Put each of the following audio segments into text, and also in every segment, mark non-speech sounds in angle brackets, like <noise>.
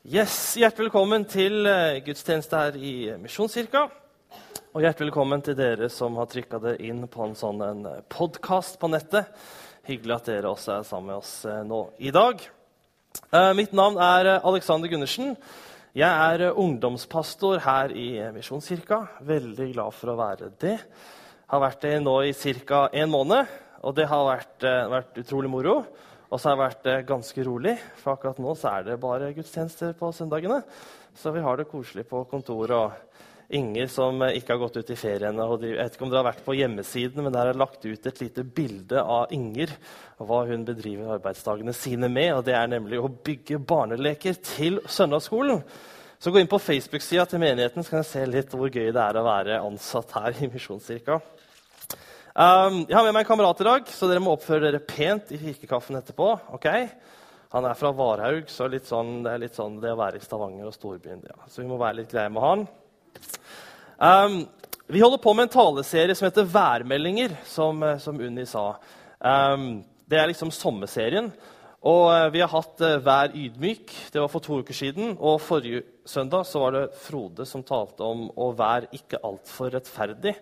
Yes, Hjertelig velkommen til eh, gudstjeneste her i Misjonskirka. Og hjertelig velkommen til dere som har trykka det inn på en sånn podkast på nettet. Hyggelig at dere også er sammen med oss eh, nå i dag. Eh, mitt navn er Alexander Gundersen. Jeg er ungdomspastor her i Misjonskirka. Veldig glad for å være det. Har vært det nå i ca. en måned, og det har vært, vært utrolig moro. Og så har det vært eh, ganske rolig, for akkurat nå så er det bare gudstjenester på søndagene. Så vi har det koselig på kontoret. og Inger som eh, ikke har gått ut i feriene. og Jeg vet ikke om dere har vært på hjemmesiden, men der er lagt ut et lite bilde av Inger og hva hun bedriver arbeidsdagene sine med. og Det er nemlig å bygge barneleker til søndagsskolen. Så gå inn på Facebook-sida til menigheten, så kan jeg se litt hvor gøy det er å være ansatt her i Misjonskirka. Um, jeg har med meg en kamerat i dag, så dere må oppføre dere pent i kirkekaffen etterpå. ok? Han er fra Varhaug, så litt sånn, det er litt sånn det å være i Stavanger og storbyen. Ja. Så vi må være litt greie med han. Um, vi holder på med en taleserie som heter Værmeldinger, som, eh, som Unni sa. Um, det er liksom sommerserien. Og eh, vi har hatt uh, Vær ydmyk. Det var for to uker siden. Og forrige søndag så var det Frode som talte om å være ikke altfor rettferdig.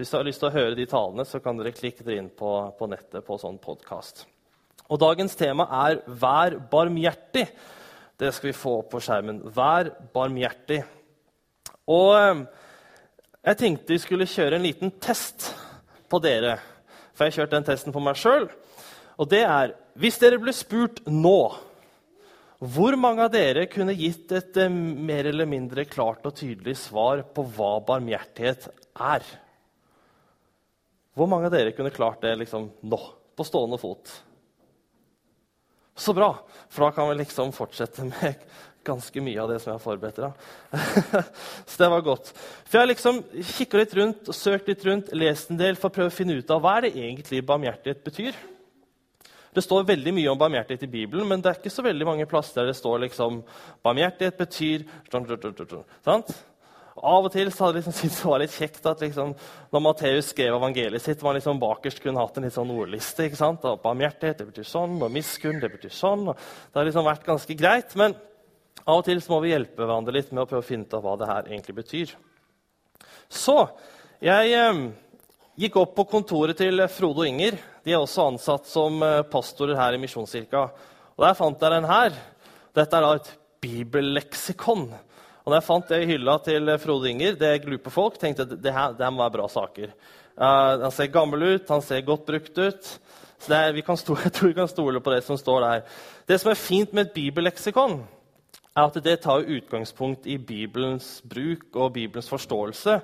Hvis du har lyst til å høre de talene, så kan dere klikke dere inn på, på nettet på sånn podkast. Og dagens tema er 'Vær barmhjertig'. Det skal vi få opp på skjermen. Vær barmhjertig. Og eh, jeg tenkte vi skulle kjøre en liten test på dere. For jeg har kjørt den testen på meg sjøl. Og det er Hvis dere ble spurt nå hvor mange av dere kunne gitt et eh, mer eller mindre klart og tydelig svar på hva barmhjertighet er? Hvor mange av dere kunne klart det liksom nå, på stående fot? Så bra, for da kan vi liksom fortsette med ganske mye av det som jeg har forberedt dere. <laughs> så det var godt. For Jeg har liksom kikka litt rundt søkt litt rundt, lest en del for å prøve å finne ut av hva er det egentlig barmhjertighet betyr. Det står veldig mye om barmhjertighet i Bibelen, men det er ikke så veldig mange plasser der det står liksom barmhjertighet betyr sant? Av og til så hadde jeg liksom syntes det var litt kjekt at liksom, når Matteus skrev evangeliet sitt, man liksom bakerst kunne hatt en litt sånn ordliste. ikke sant? Og Barmhjertighet det betyr sånn, og miskunn det betyr sånn. og Det har liksom vært ganske greit. Men av og til så må vi hjelpe hverandre litt med å prøve å finne ut av hva det her egentlig betyr. Så jeg eh, gikk opp på kontoret til Frode og Inger. De er også ansatt som eh, pastorer her i Misjonskirka. Og der fant jeg den her. Dette er da et bibelleksikon. Og når jeg fant det i hylla til Frode Inger, det glupe folk, tenkte jeg det her, det her må være bra saker. Uh, han ser gammel ut, han ser godt brukt ut. Så er, stole, <laughs> jeg tror vi kan stole på det som står der. Det som er fint med et bibelleksikon, er at det tar utgangspunkt i Bibelens bruk og Bibelens forståelse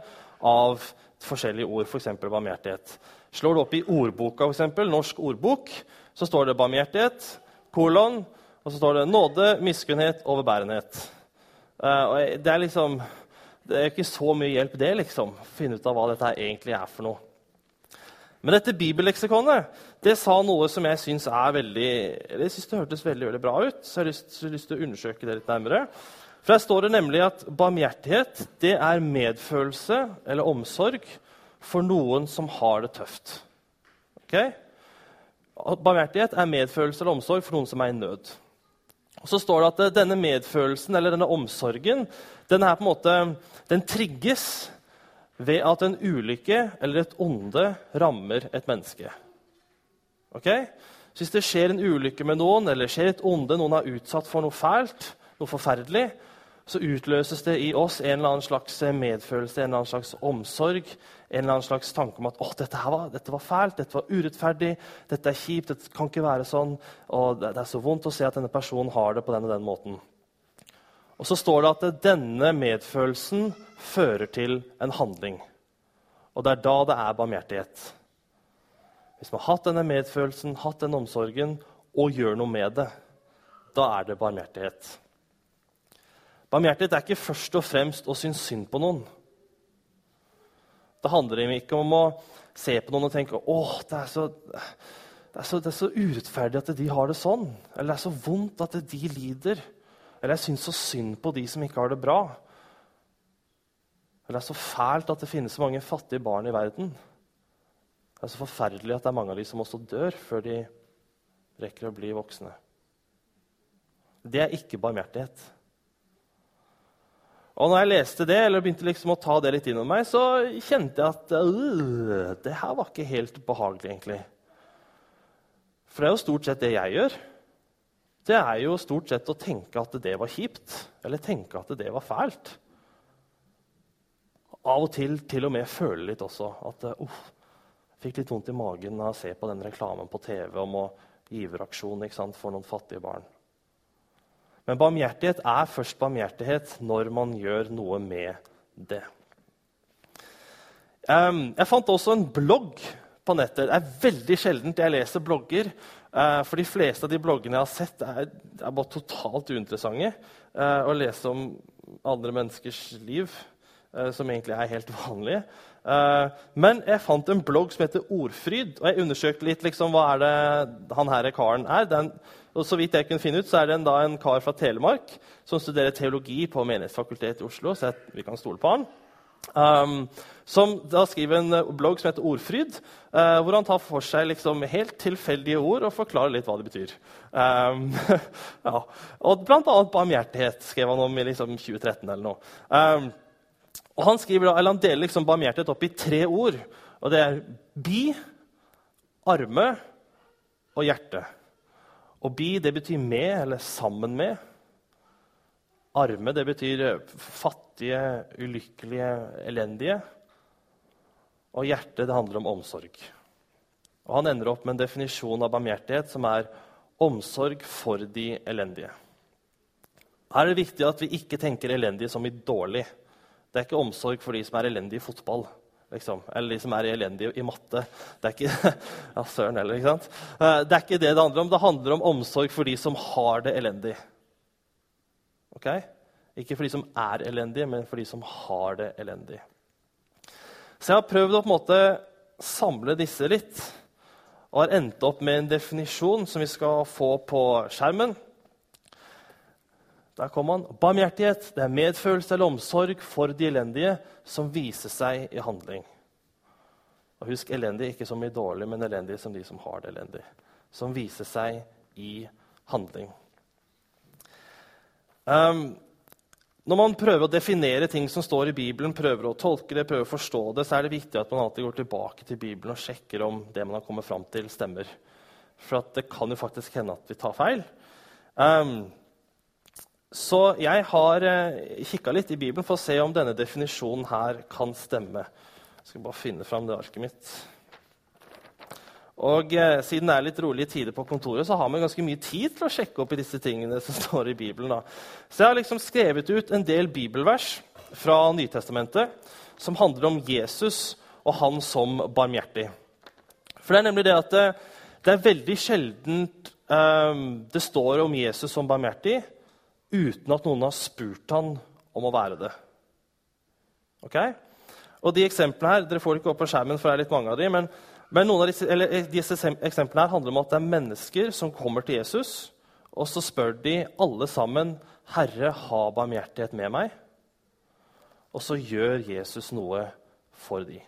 av forskjellige ord, f.eks. For barmhjertighet. Slår du opp i ordboka, for eksempel, norsk ordbok, så står det barmhjertighet, kolon, og så står det nåde, miskunnhet, overbærenhet. Uh, og det er liksom det er ikke så mye hjelp, det, liksom, finne ut av hva dette egentlig er for noe. Men dette bibelleksikonet det sa noe som jeg syns det hørtes veldig, veldig bra ut. Så jeg har lyst, lyst, til å undersøke det litt nærmere. For Her står det nemlig at barmhjertighet det er medfølelse eller omsorg for noen som har det tøft. Okay? Barmhjertighet er medfølelse eller omsorg for noen som er i nød. Og så står det at denne medfølelsen eller denne omsorgen den, måte, den trigges ved at en ulykke eller et onde rammer et menneske. Okay? Så Hvis det skjer en ulykke med noen, eller skjer et onde, noen er utsatt for noe fælt, noe forferdelig, så utløses det i oss en eller annen slags medfølelse, en eller annen slags omsorg, en eller annen slags tanke om at dette, var, dette var fælt, dette var urettferdig, dette er kjipt, dette kan ikke være sånn. og Det, det er så vondt å se at denne personen har det på den og den måten. Og så står det at denne medfølelsen fører til en handling. Og det er da det er barmhjertighet. Hvis man har hatt denne medfølelsen, hatt den omsorgen, og gjør noe med det, da er det barmhjertighet. Barmhjertighet er ikke først og fremst å synes synd på noen. Det handler ikke om å se på noen og tenke åh, det er, så, det, det er så urettferdig at de har det sånn. Eller det er så vondt at de lider. Eller jeg syns så synd på de som ikke har det bra. Eller det er så fælt at det finnes så mange fattige barn i verden. Det er så forferdelig at det er mange av de som også dør før de rekker å bli voksne. Det er ikke barmhjertighet. Og når jeg leste det, eller begynte liksom å ta det litt innover meg, så kjente jeg at øh, det her var ikke helt behagelig, egentlig. For det er jo stort sett det jeg gjør. Det er jo stort sett å tenke at det var kjipt, eller tenke at det var fælt. Av og til til og med føle litt også at uh, fikk litt vondt i magen av å se på den reklamen på TV om å giveraksjon for noen fattige barn. Men barmhjertighet er først barmhjertighet når man gjør noe med det. Jeg fant også en blogg på nettet. Det er veldig sjeldent jeg leser blogger. Uh, for de fleste av de bloggene jeg har sett, er, er bare totalt uinteressante. Uh, å lese om andre menneskers liv, som egentlig er helt vanlige. men jeg fant en blogg som heter Ordfryd, og jeg undersøkte litt liksom, hva er det han her karen er. Den og så vidt jeg kunne finne ut, så er det en, da, en kar fra Telemark som studerer teologi på Menighetsfakultetet i Oslo. så vi kan stole på han. Um, som da skriver en uh, blogg som heter Ordfryd, uh, hvor han tar for seg liksom helt tilfeldige ord og forklarer litt hva det betyr. Um, <laughs> ja. Og blant annet barmhjertighet skrev han om i liksom 2013 eller noe. Um, og han, skriver, eller han deler liksom barmhjertighet opp i tre ord. Og det er bi, arme og hjerte. Og bi det betyr med eller sammen med. Arme det betyr fattige, ulykkelige, elendige. Og hjerte det handler om omsorg. Og Han ender opp med en definisjon av barmhjertighet som er omsorg for de elendige. Her er det viktig at vi ikke tenker elendige som i dårlig. Det er ikke omsorg for de som er elendige i fotball. Liksom. Eller de som er elendige i matte. Det er ikke <laughs> ja, søren heller, ikke sant? Eh, det er ikke det det handler om. Det handler om omsorg for de som har det elendig. Ok? Ikke for de som er elendige, men for de som har det elendig. Så jeg har prøvd å på en måte samle disse litt, og har endt opp med en definisjon som vi skal få på skjermen. Der kom han. Barmhjertighet det er medfølelse eller omsorg for de elendige som viser seg i handling. Og Husk elendig ikke som i dårlig, men elendig som de som har det elendig. Som viser seg i handling. Um, når man prøver å definere ting som står i Bibelen, prøver å tolke det, prøver å forstå det, så er det viktig at man alltid går tilbake til Bibelen og sjekker om det man har kommet fram til, stemmer. For det kan jo faktisk hende at vi tar feil. Um, så jeg har eh, kikka litt i Bibelen for å se om denne definisjonen her kan stemme. Jeg skal bare finne fram det arket mitt. Og eh, Siden det er litt rolige tider på kontoret, så har vi ganske mye tid til å sjekke opp i disse tingene som <laughs> står i Bibelen. Da. Så jeg har liksom skrevet ut en del bibelvers fra Nytestamentet som handler om Jesus og han som barmhjertig. For det er nemlig det at det, det er veldig sjeldent eh, det står om Jesus som barmhjertig uten at noen har spurt han om å være det. Ok? Og de eksemplene her, Dere får det ikke opp på skjermen, for det er litt mange av dem, men, men noen av disse, eh, disse, eksemplene her handler om at det er mennesker som kommer til Jesus, og så spør de alle sammen 'Herre, ha barmhjertighet med meg.' Og så gjør Jesus noe for dem.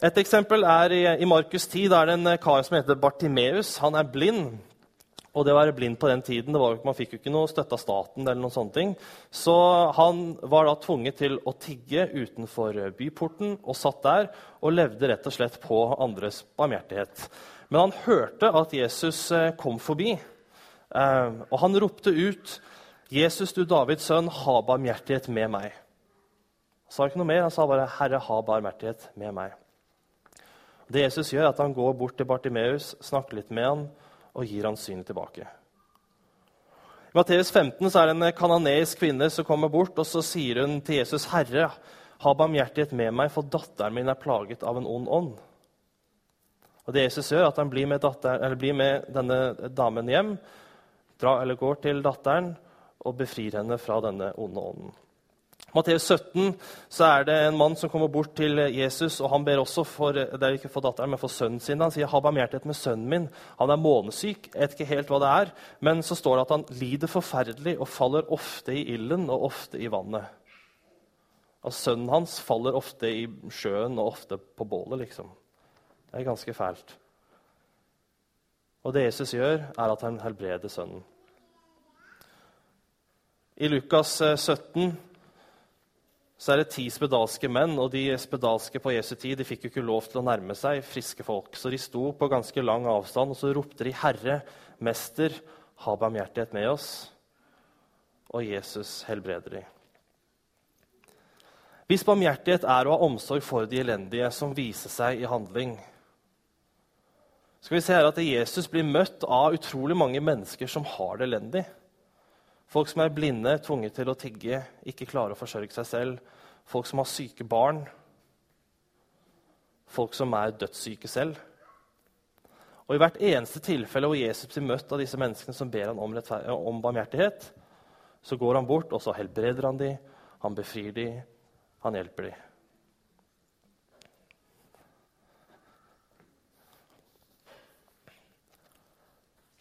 Et eksempel er i, i Markus 10. Da er det en kar som heter Bartimeus. Han er blind. Og det å være blind på den tiden, var, Man fikk jo ikke noe støtte av staten. eller noen sånne ting. Så han var da tvunget til å tigge utenfor byporten og satt der og levde rett og slett på andres barmhjertighet. Men han hørte at Jesus eh, kom forbi, eh, og han ropte ut, 'Jesus, du Davids sønn, ha barmhjertighet med meg.' Han sa ikke noe mer, han sa bare, 'Herre, ha barmhjertighet med meg'. Det Jesus gjør, er at han går bort til Bartimeus, snakker litt med han, og gir han synet tilbake. I Matteus 15 er det en kananeisk kvinne som kommer bort og så sier hun til Jesus, 'Herre, ha barmhjertighet med meg, for datteren min er plaget av en ond ånd.' Og det Jesus gjør, at han blir med, datter, blir med denne damen hjem, drar, går til datteren og befrir henne fra denne onde ånden. Matteus 17 så er det en mann som kommer bort til Jesus. og Han ber også for det er ikke for datteren, men for sønnen sin. Han sier, 'Ha barmhjertighet med sønnen min. Han er månesyk.' Jeg vet ikke helt hva det er, men så står det at han lider forferdelig og faller ofte i ilden og ofte i vannet. Og Sønnen hans faller ofte i sjøen og ofte på bålet. liksom. Det er ganske fælt. Og det Jesus gjør, er at han helbreder sønnen. I Lukas 17 eh, så er det ti spedalske menn, og de spedalske på Jesu tid de fikk jo ikke lov til å nærme seg friske folk. Så de sto på ganske lang avstand, og så ropte de, 'Herre, Mester, ha barmhjertighet med oss.' Og Jesus helbreder de. Hvis barmhjertighet er å ha omsorg for de elendige, som viser seg i handling, skal vi se her at Jesus blir møtt av utrolig mange mennesker som har det elendig. Folk som er blinde, tvunget til å tigge, ikke klarer å forsørge seg selv. Folk som har syke barn. Folk som er dødssyke selv. Og I hvert eneste tilfelle hvor Jesus blir møtt av disse menneskene som ber han om, om barmhjertighet, så går han bort og så helbreder han dem, han befrir dem, han hjelper dem.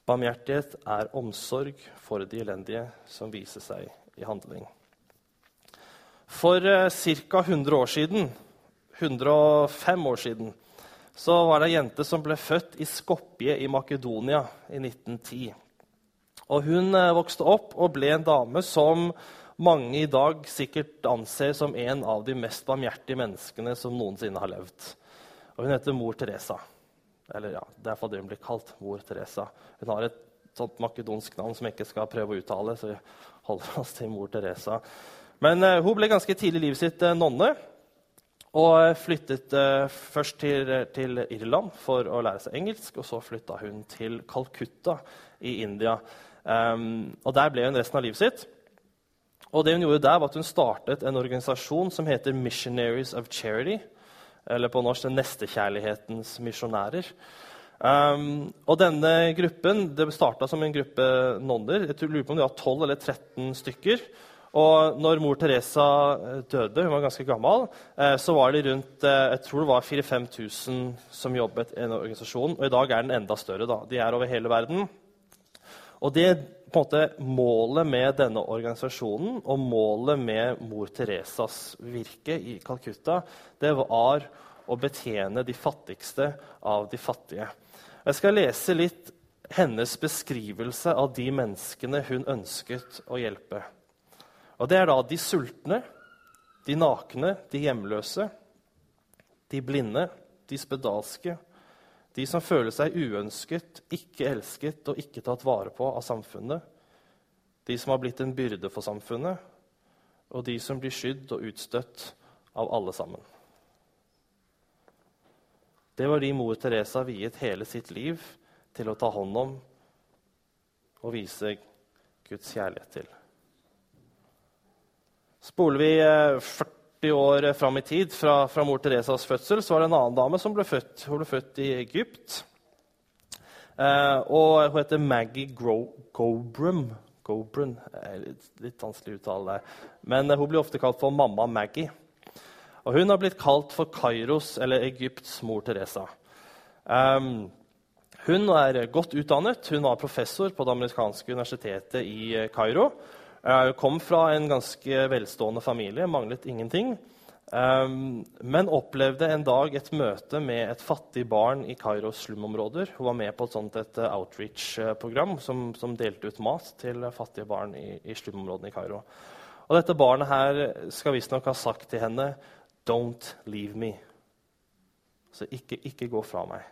Barmhjertighet er omsorg for de elendige som viser seg i handling. For eh, ca. 100 år siden, 105 år siden, så var det ei jente som ble født i Skopje i Makedonia i 1910. Og hun eh, vokste opp og ble en dame som mange i dag sikkert anser som en av de mest barmhjertige menneskene som noensinne har levd. Og hun heter mor Teresa. Eller ja, Det er iallfall hun blir kalt. Mor Teresa. Hun har et sånt makedonsk navn som jeg ikke skal prøve å uttale. så vi holder oss til mor Teresa. Men uh, hun ble ganske tidlig i livet sitt uh, nonne. Og flyttet uh, først til, til, Irland for å lære seg engelsk. Og så flytta hun til Calcutta i India. Um, og Der ble hun resten av livet sitt. Og det hun gjorde der var at hun startet en organisasjon som heter Missionaries of Charity eller på norsk Nestekjærlighetens misjonærer. Um, og denne gruppen det starta som en gruppe nonner. Jeg lurer på om de var 12 eller 13 stykker. Og når mor Teresa eh, døde, hun var ganske gammel, eh, så var det rundt eh, jeg tror det var 4000-5000 som jobbet i en organisasjon. Og i dag er den enda større. da. De er over hele verden. Og det på en måte, målet med denne organisasjonen og målet med mor Teresas virke i Calcutta, det var å betjene de fattigste av de fattige. Jeg skal lese litt hennes beskrivelse av de menneskene hun ønsket å hjelpe. Og Det er da de sultne, de nakne, de hjemløse, de blinde, de spedalske, de som føler seg uønsket, ikke elsket og ikke tatt vare på av samfunnet. De som har blitt en byrde for samfunnet, og de som blir skydd og utstøtt av alle sammen. Det var de mor Teresa viet hele sitt liv til å ta hånd om og vise Guds kjærlighet til. Spoler vi 40 eh, 40 år fram i tid, fra, fra, mor Teresas fødsel, så var det en annen dame som ble født. Hun ble født i Egypt. Eh, og Hun heter Maggie Gobrum. Gobrum litt, litt vanskelig å uttale det. Men hun blir ofte kalt for mamma Maggie. Og Hun har blitt kalt for Kairos, eller Egypts mor Teresa. Um, hun er godt utdannet. Hun var professor på det amerikanske universitetet i Kairo. Jeg kom fra en ganske velstående familie, manglet ingenting. Um, men opplevde en dag et møte med et fattig barn i Kairos slumområder. Hun var med på et sånt et uh, outreach-program som, som, delte ut mat til fattige barn i, i slumområdene i Kairo. Og dette barnet her skal visstnok ha sagt til henne 'Don't leave me'. Så ikke, ikke gå fra meg.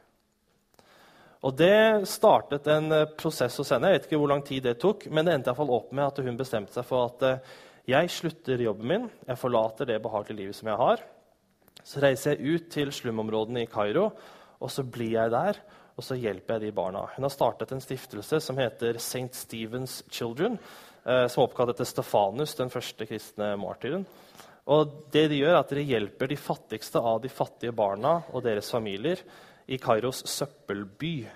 Og Det startet en eh, prosess hos henne. Jeg vet ikke hvor lang tid det tok, men det endte iallfall opp med at hun bestemte seg for at eh, jeg slutter jobben min, jeg forlater det behagelige livet som jeg har. Så reiser jeg ut til slumområdene i Kairo, og så blir jeg der. Og så hjelper jeg de barna. Hun har startet en stiftelse som heter St. Stephen's Children, eh, som er oppkalt etter Stefanus, den første kristne martyren. Og det de gjør, er at de hjelper de fattigste av de fattige barna og deres familier i Kairos søppelby.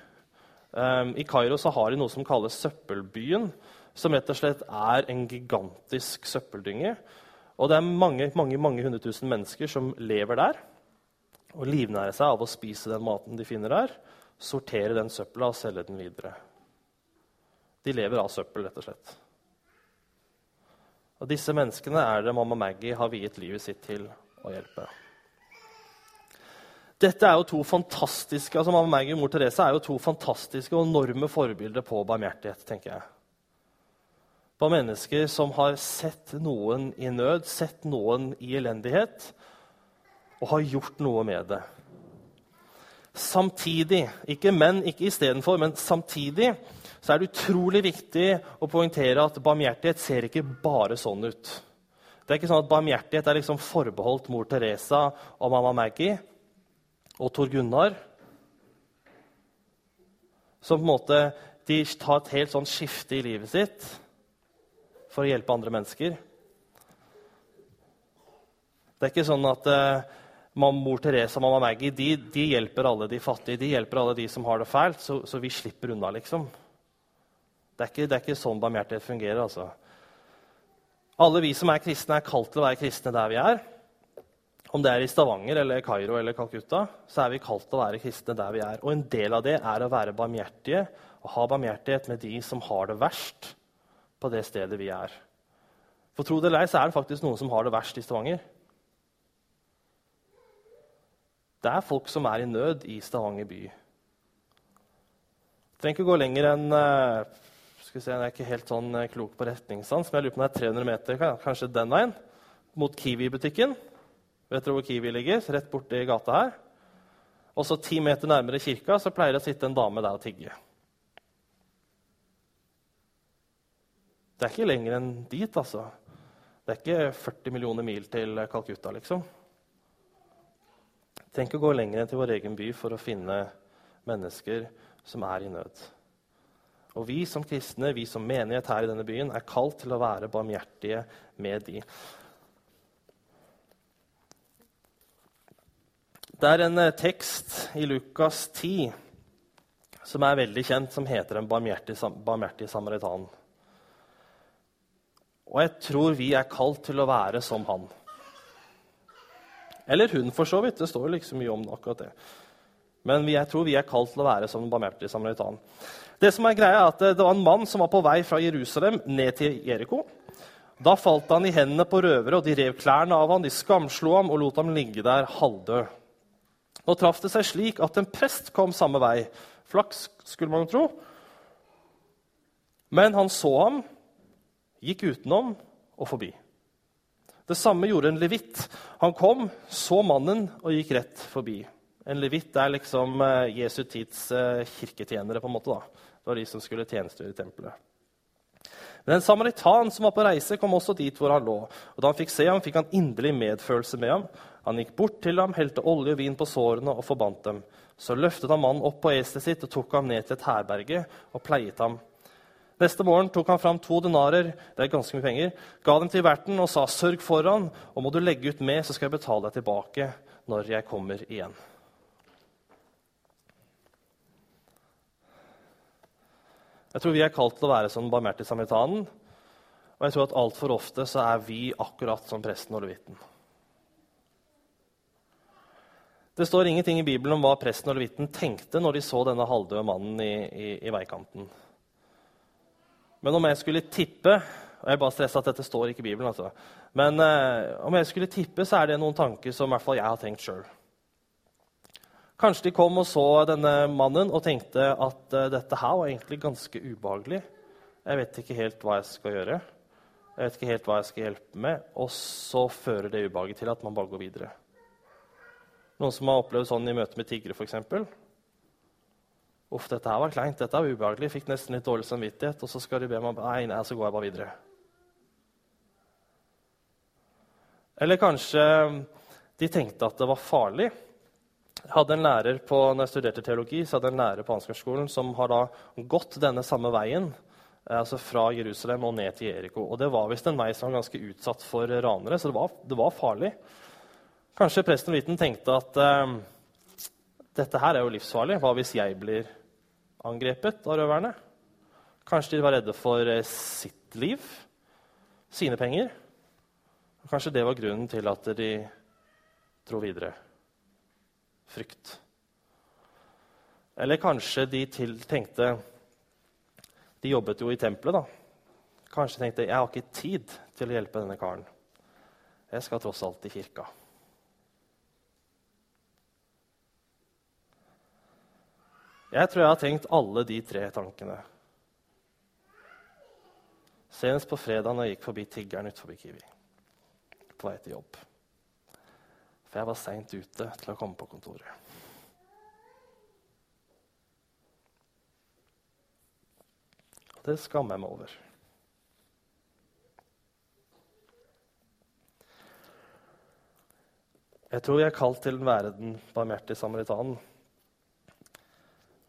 Um, I Kairo har de noe som kalles Søppelbyen, som rett og slett er en gigantisk søppeldynge. Og det er mange, mange, mange hundre tusen mennesker som lever der og livnærer seg av å spise den maten de finner der, sortere den søpla og selge den videre. De lever av søppel, rett og slett. Og disse menneskene er det mamma Maggie har viet livet sitt til å hjelpe. Dette er jo to fantastiske, altså Mamma Maggie og mor Therese er jo to fantastiske og enorme forbilder på barmhjertighet. tenker jeg. på mennesker som har sett noen i nød, sett noen i elendighet, og har gjort noe med det. Samtidig, ikke men, ikke istedenfor, men samtidig så er det utrolig viktig å poengtere at barmhjertighet ser ikke bare sånn ut. Det er ikke sånn at Barmhjertighet er liksom forbeholdt mor Teresa og mamma Maggie og Tor Gunnar. Som på en måte de tar et helt sånn skifte i livet sitt for å hjelpe andre mennesker. Det er ikke sånn at uh, mor Teresa og mamma Maggie de, de, hjelper alle de fattige, de hjelper alle de som har det fælt, så, så vi slipper unna, liksom. Det er ikke, det er ikke sånn barmhjertighet fungerer. altså. Alle vi som er kristne, er kalt til å være kristne der vi er. Om det er i Stavanger, eller Kairo eller Calcutta, så er vi kalt å være kristne der vi er. Og en del av det er å være barmhjertige og ha barmhjertighet med de som har det verst på det stedet vi er. For tro det eller ei, så er det faktisk noen som har det verst i Stavanger. Det er folk som er i nød i Stavanger by. Jeg trenger ikke gå lenger enn eh, skal vi se, Jeg er ikke helt sånn eh, klok på retningssans, men jeg lurer på om det er 300 meter kanskje den veien, mot Kiwi-butikken. Vet dere hvor Kiwi ligger? Rett borti gata her. Og så ti meter nærmere kirka så pleier det å sitte en dame der og tigge. Det er ikke lenger enn dit, altså. Det er ikke 40 millioner mil til Calcutta, liksom. Tenk å gå lenger enn til vår egen by for å finne mennesker som er i nød. Og vi som kristne, vi som menighet her i denne byen, er kalt til å være barmhjertige med de. Det er en eh, tekst i Lukas 10 som er veldig kjent, som heter 'En barmhjertig, barmhjertig samaritan'. Og jeg tror vi er kalt til å være som han. Eller hun, for så vidt. Det står jo så mye om akkurat det. Men jeg tror vi er kalt til å være som en barmhjertige samaritan. Det som er greia er at det var en mann som var på vei fra Jerusalem ned til Jeriko. Da falt han i hendene på røvere, og de rev klærne av ham, de skamslo ham og lot ham ligge der halvdød. Nå traff det seg slik at en prest kom samme vei. Flaks, skulle man tro. Men han så ham, gikk utenom og forbi. Det samme gjorde en levitt. Han kom, så mannen og gikk rett forbi. En levitt er liksom uh, Jesu tids uh, kirketjenere. på en måte da. Det var de som skulle tjenestegjøre i tempelet. Men en samaritan som var på reise, kom også dit hvor han lå. Og Da han fikk se ham, fikk han inderlig medfølelse med ham. Han gikk bort til ham, helte olje og vin på sårene og forbandt dem. Så løftet han mannen opp på eselet sitt og tok ham ned til et herberge og pleiet ham. Neste morgen tok han fram to denarer, det er ganske mye penger, ga dem til verten og sa, 'Sørg for han, og må du legge ut med, så skal jeg betale deg tilbake når jeg kommer igjen.' Jeg tror vi er kalt til å være som barmhjertig samaritanen. Og jeg tror at altfor ofte så er vi akkurat som presten og levitten. Det står ingenting i Bibelen om hva presten og levitten tenkte når de så denne halvdøde mannen i, i, i veikanten. Men om jeg skulle tippe og Jeg bare stresser at dette står ikke i Bibelen. Altså. Men eh, om jeg skulle tippe, så er det noen tanker som i hvert fall jeg har tenkt sjøl. Kanskje de kom og så denne mannen og tenkte at eh, dette her var egentlig ganske ubehagelig. Jeg vet ikke helt hva jeg skal gjøre. Jeg vet ikke helt hva jeg skal hjelpe med. Og så fører det ubehaget til at man bare går videre. Noen som har opplevd sånn i møte med tiggere, f.eks. Uff, dette her var kleint, dette er ubehagelig. Fikk nesten litt dårlig samvittighet. Og så skal de be meg nei, nei, så går jeg bare videre. Eller kanskje de tenkte at det var farlig. Jeg hadde en lærer på, når jeg studerte teologi, så hadde jeg en lærer på Ansgarskolen som har da gått denne samme veien, eh, altså fra Jerusalem og ned til Jeriko. Og det var visst en vei som var ganske utsatt for ranere, så det var, det var farlig. Kanskje presten Witten tenkte at eh, dette her er jo livsfarlig. Hva hvis jeg blir angrepet av røverne. Kanskje de var redde for eh, sitt liv, sine penger. Kanskje det var grunnen til at de dro videre. Frykt. Eller kanskje de tenkte De jobbet jo i tempelet, da. Kanskje tenkte jeg har ikke tid til å hjelpe denne karen. Jeg skal tross alt i kirka. Jeg tror jeg har tenkt alle de tre tankene. Senest på fredag når jeg gikk forbi tiggeren utenfor Kiwi på vei til jobb. For jeg var seint ute til å komme på kontoret. Og det skammer jeg meg over. Jeg tror vi er kalt til å være den barmhjertige samaritanen.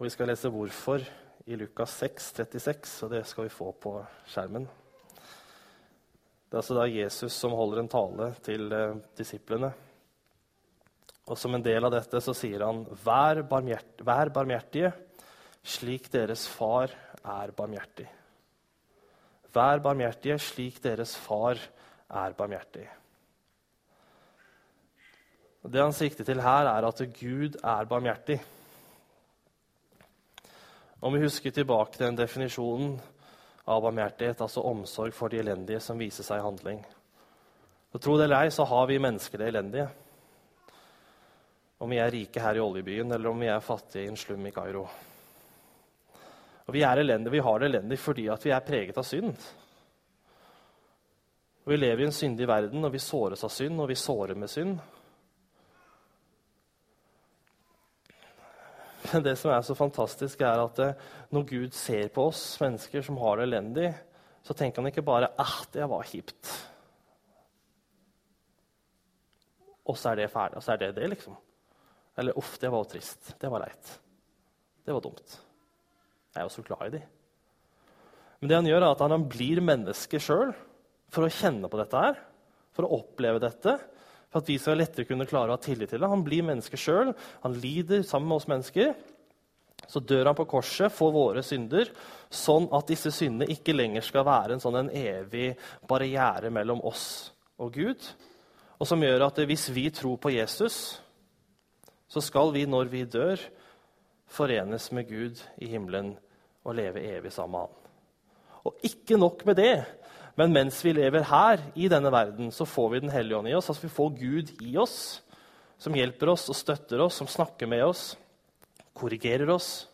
Og vi skal lese hvorfor i Lukas 6, 36, og det skal vi få på skjermen. Det er altså da Jesus som holder en tale til eh, disiplene. Og som en del av dette så sier han, vær, barmhjert, vær barmhjertige, slik deres far er barmhjertig. Vær barmhjertige, slik deres far er barmhjertig. Det han sikter til her, er at Gud er barmhjertig. Om vi husker tilbake til den definisjonen av barmhjertighet, altså omsorg for de elendige som viser seg i handling. Og tro det eller ei, så har vi mennesker det elendige. Om vi er rike her i oljebyen, eller om vi er fattige i en slum i Kairo. Og Vi er elendige, vi har det elendig fordi at vi er preget av synd. Og Vi lever i en syndig verden, og vi såres av synd, og vi sårer med synd. <laughs> det som er så fantastisk, er at eh, når Gud ser på oss mennesker som har det elendig, så tenker han ikke bare ah, det var kjipt. Og så er det ferdig. Og så er det det, liksom. Eller uff, det var trist. Det var leit. Det var dumt. Jeg er jo så glad i de. Men det han gjør, er at han blir menneske sjøl for å kjenne på dette her. For å oppleve dette for at vi skal lettere kunne klare å ha tillit til det. Han blir menneske sjøl. Han lider sammen med oss mennesker. Så dør han på korset for våre synder, sånn at disse syndene ikke lenger skal være en sånn en evig barriere mellom oss og Gud. Og som gjør at hvis vi tror på Jesus, så skal vi når vi dør, forenes med Gud i himmelen og leve evig sammen med Han. Og ikke nok med det. Men mens vi lever her i denne verden, så får vi Den hellige ånd i oss. Altså vi får Gud i oss, som hjelper oss og støtter oss, som snakker med oss, korrigerer oss.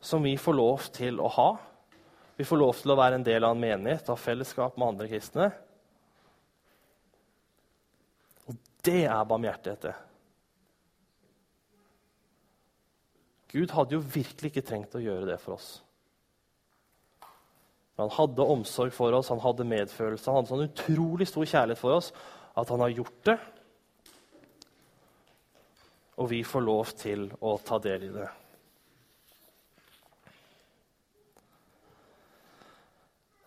Som vi får lov til å ha. Vi får lov til å være en del av en menighet, av fellesskap med andre kristne. Og det er barmhjertighet, det. Gud hadde jo virkelig ikke trengt å gjøre det for oss. Men han hadde omsorg for oss, han hadde medfølelse. Han hadde sånn utrolig stor kjærlighet for oss at han har gjort det. Og vi får lov til å ta del i det.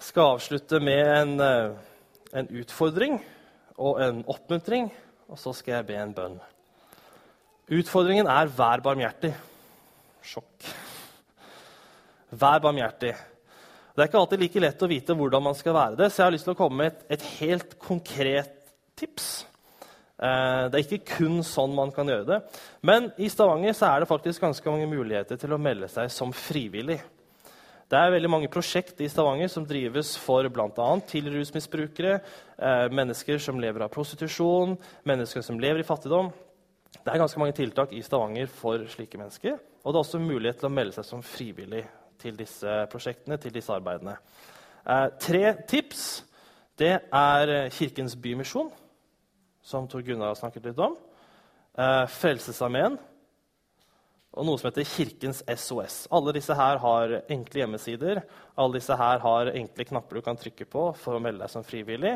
Jeg skal avslutte med en, eh, en utfordring og en oppmuntring, og så skal jeg be en bønn. Utfordringen er 'vær barmhjertig'. Sjokk. Vær barmhjertig. Det er ikke alltid like lett å vite hvordan man skal være det, så jeg har lyst til å komme med et, et helt konkret tips. Eh, det er ikke kun sånn man kan gjøre det. Men i Stavanger er det faktisk ganske mange muligheter til å melde seg som frivillig. Det er veldig mange prosjekt i Stavanger som drives for bl.a. til rusmisbrukere, eh, mennesker som lever av prostitusjon, mennesker som lever i fattigdom. Det er ganske mange tiltak i Stavanger for slike mennesker. Og det er også mulighet til å melde seg som frivillig til disse prosjektene, til disse arbeidene. Eh, tre tips. Det er eh, Kirkens Bymisjon, som Tor Gunnar har snakket litt om. Eh, Frelsesarmeen og noe som heter Kirkens SOS. Alle disse her har enkle hjemmesider. Alle disse her har enkle knapper du kan trykke på for å melde deg som frivillig.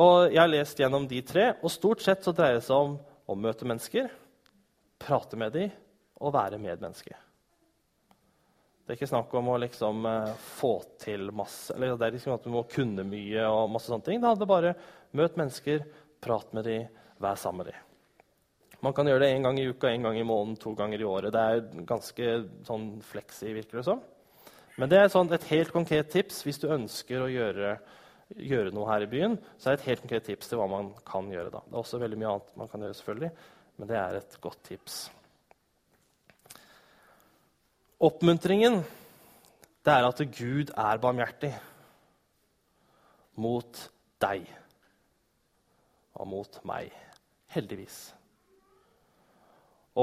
Og Jeg har lest gjennom de tre, og stort sett så dreier det seg om å møte mennesker, prate med dem og være medmenneske. Det er ikke snakk om å liksom, uh, få til masse. eller Det er liksom at du må kunne mye. og masse sånne ting. Det handler bare møt mennesker, prat med dem, vær sammen med dem. Man kan gjøre det én gang i uka, én gang i måneden, to ganger i året. Det er ganske sånn fleksi, virker det som. Men det er sånn, et helt konkret tips hvis du ønsker å gjøre, gjøre, noe her i byen. så er det et helt konkret tips til hva man kan gjøre. da. Det er også veldig mye annet man kan gjøre, selvfølgelig, men det er et godt tips. Oppmuntringen det er at Gud er barmhjertig mot deg og mot meg. Heldigvis.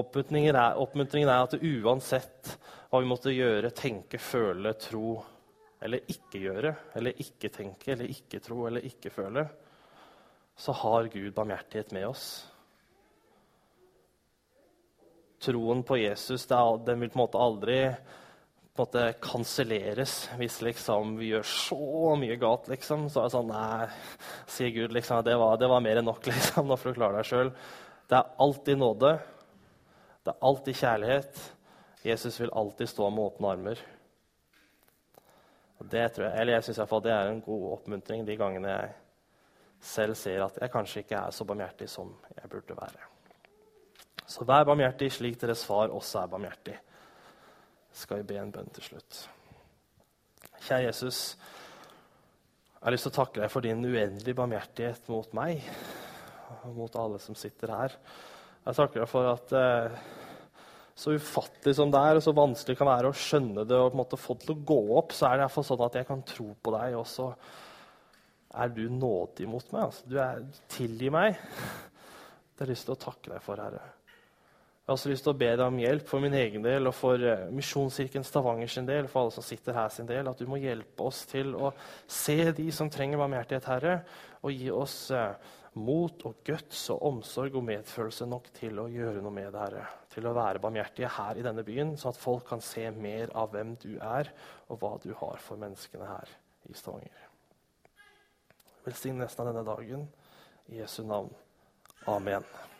Oppmuntringen er, oppmuntringen er at uansett hva vi måtte gjøre, tenke, føle, tro, eller ikke gjøre, eller ikke tenke, eller ikke tro, eller ikke føle, så har Gud barmhjertighet med oss. Troen på Jesus den vil på en måte aldri på kanselleres hvis liksom, vi gjør så mye galt. Liksom. Så er det sånn Nei, sier Gud, liksom, det var, det var mer enn nok. <laughs> Liksom, nå får du klare deg sjøl. Det er alltid nåde. Det er alltid kjærlighet. Jesus vil alltid stå med åpne armer. Det tror jeg, eller jeg syns det er en god oppmuntring de gangene jeg selv ser at jeg kanskje ikke er så barmhjertig som jeg burde være. Så vær barmhjertig slik deres far også er barmhjertig. Skal vi be en bønn til slutt. Kjære Jesus, jeg har lyst til å takke deg for din uendelige barmhjertighet mot meg og mot alle som sitter her. Jeg takker deg for at eh, så ufattelig som det er, og så vanskelig det kan være å skjønne det og på en måte få det til å gå opp, så er det iallfall sånn at jeg kan tro på deg, og så er du nådig mot meg. Altså. Du, er, tilgir meg. Det har jeg lyst til å takke deg for, Herre. Jeg har også lyst til å be deg om hjelp for min egen del og for uh, Misjonskirken Stavanger sin del, for alle som sitter her sin del, at du må hjelpe oss til å se de som trenger barmhjertighet, Herre, og gi oss uh, mot og guts og omsorg og medfølelse nok til å gjøre noe med det, Herre. Til å være barmhjertige her i denne byen, så at folk kan se mer av hvem du er, og hva du har for menneskene her i Stavanger. Velsign resten av denne dagen. I Jesu navn. Amen.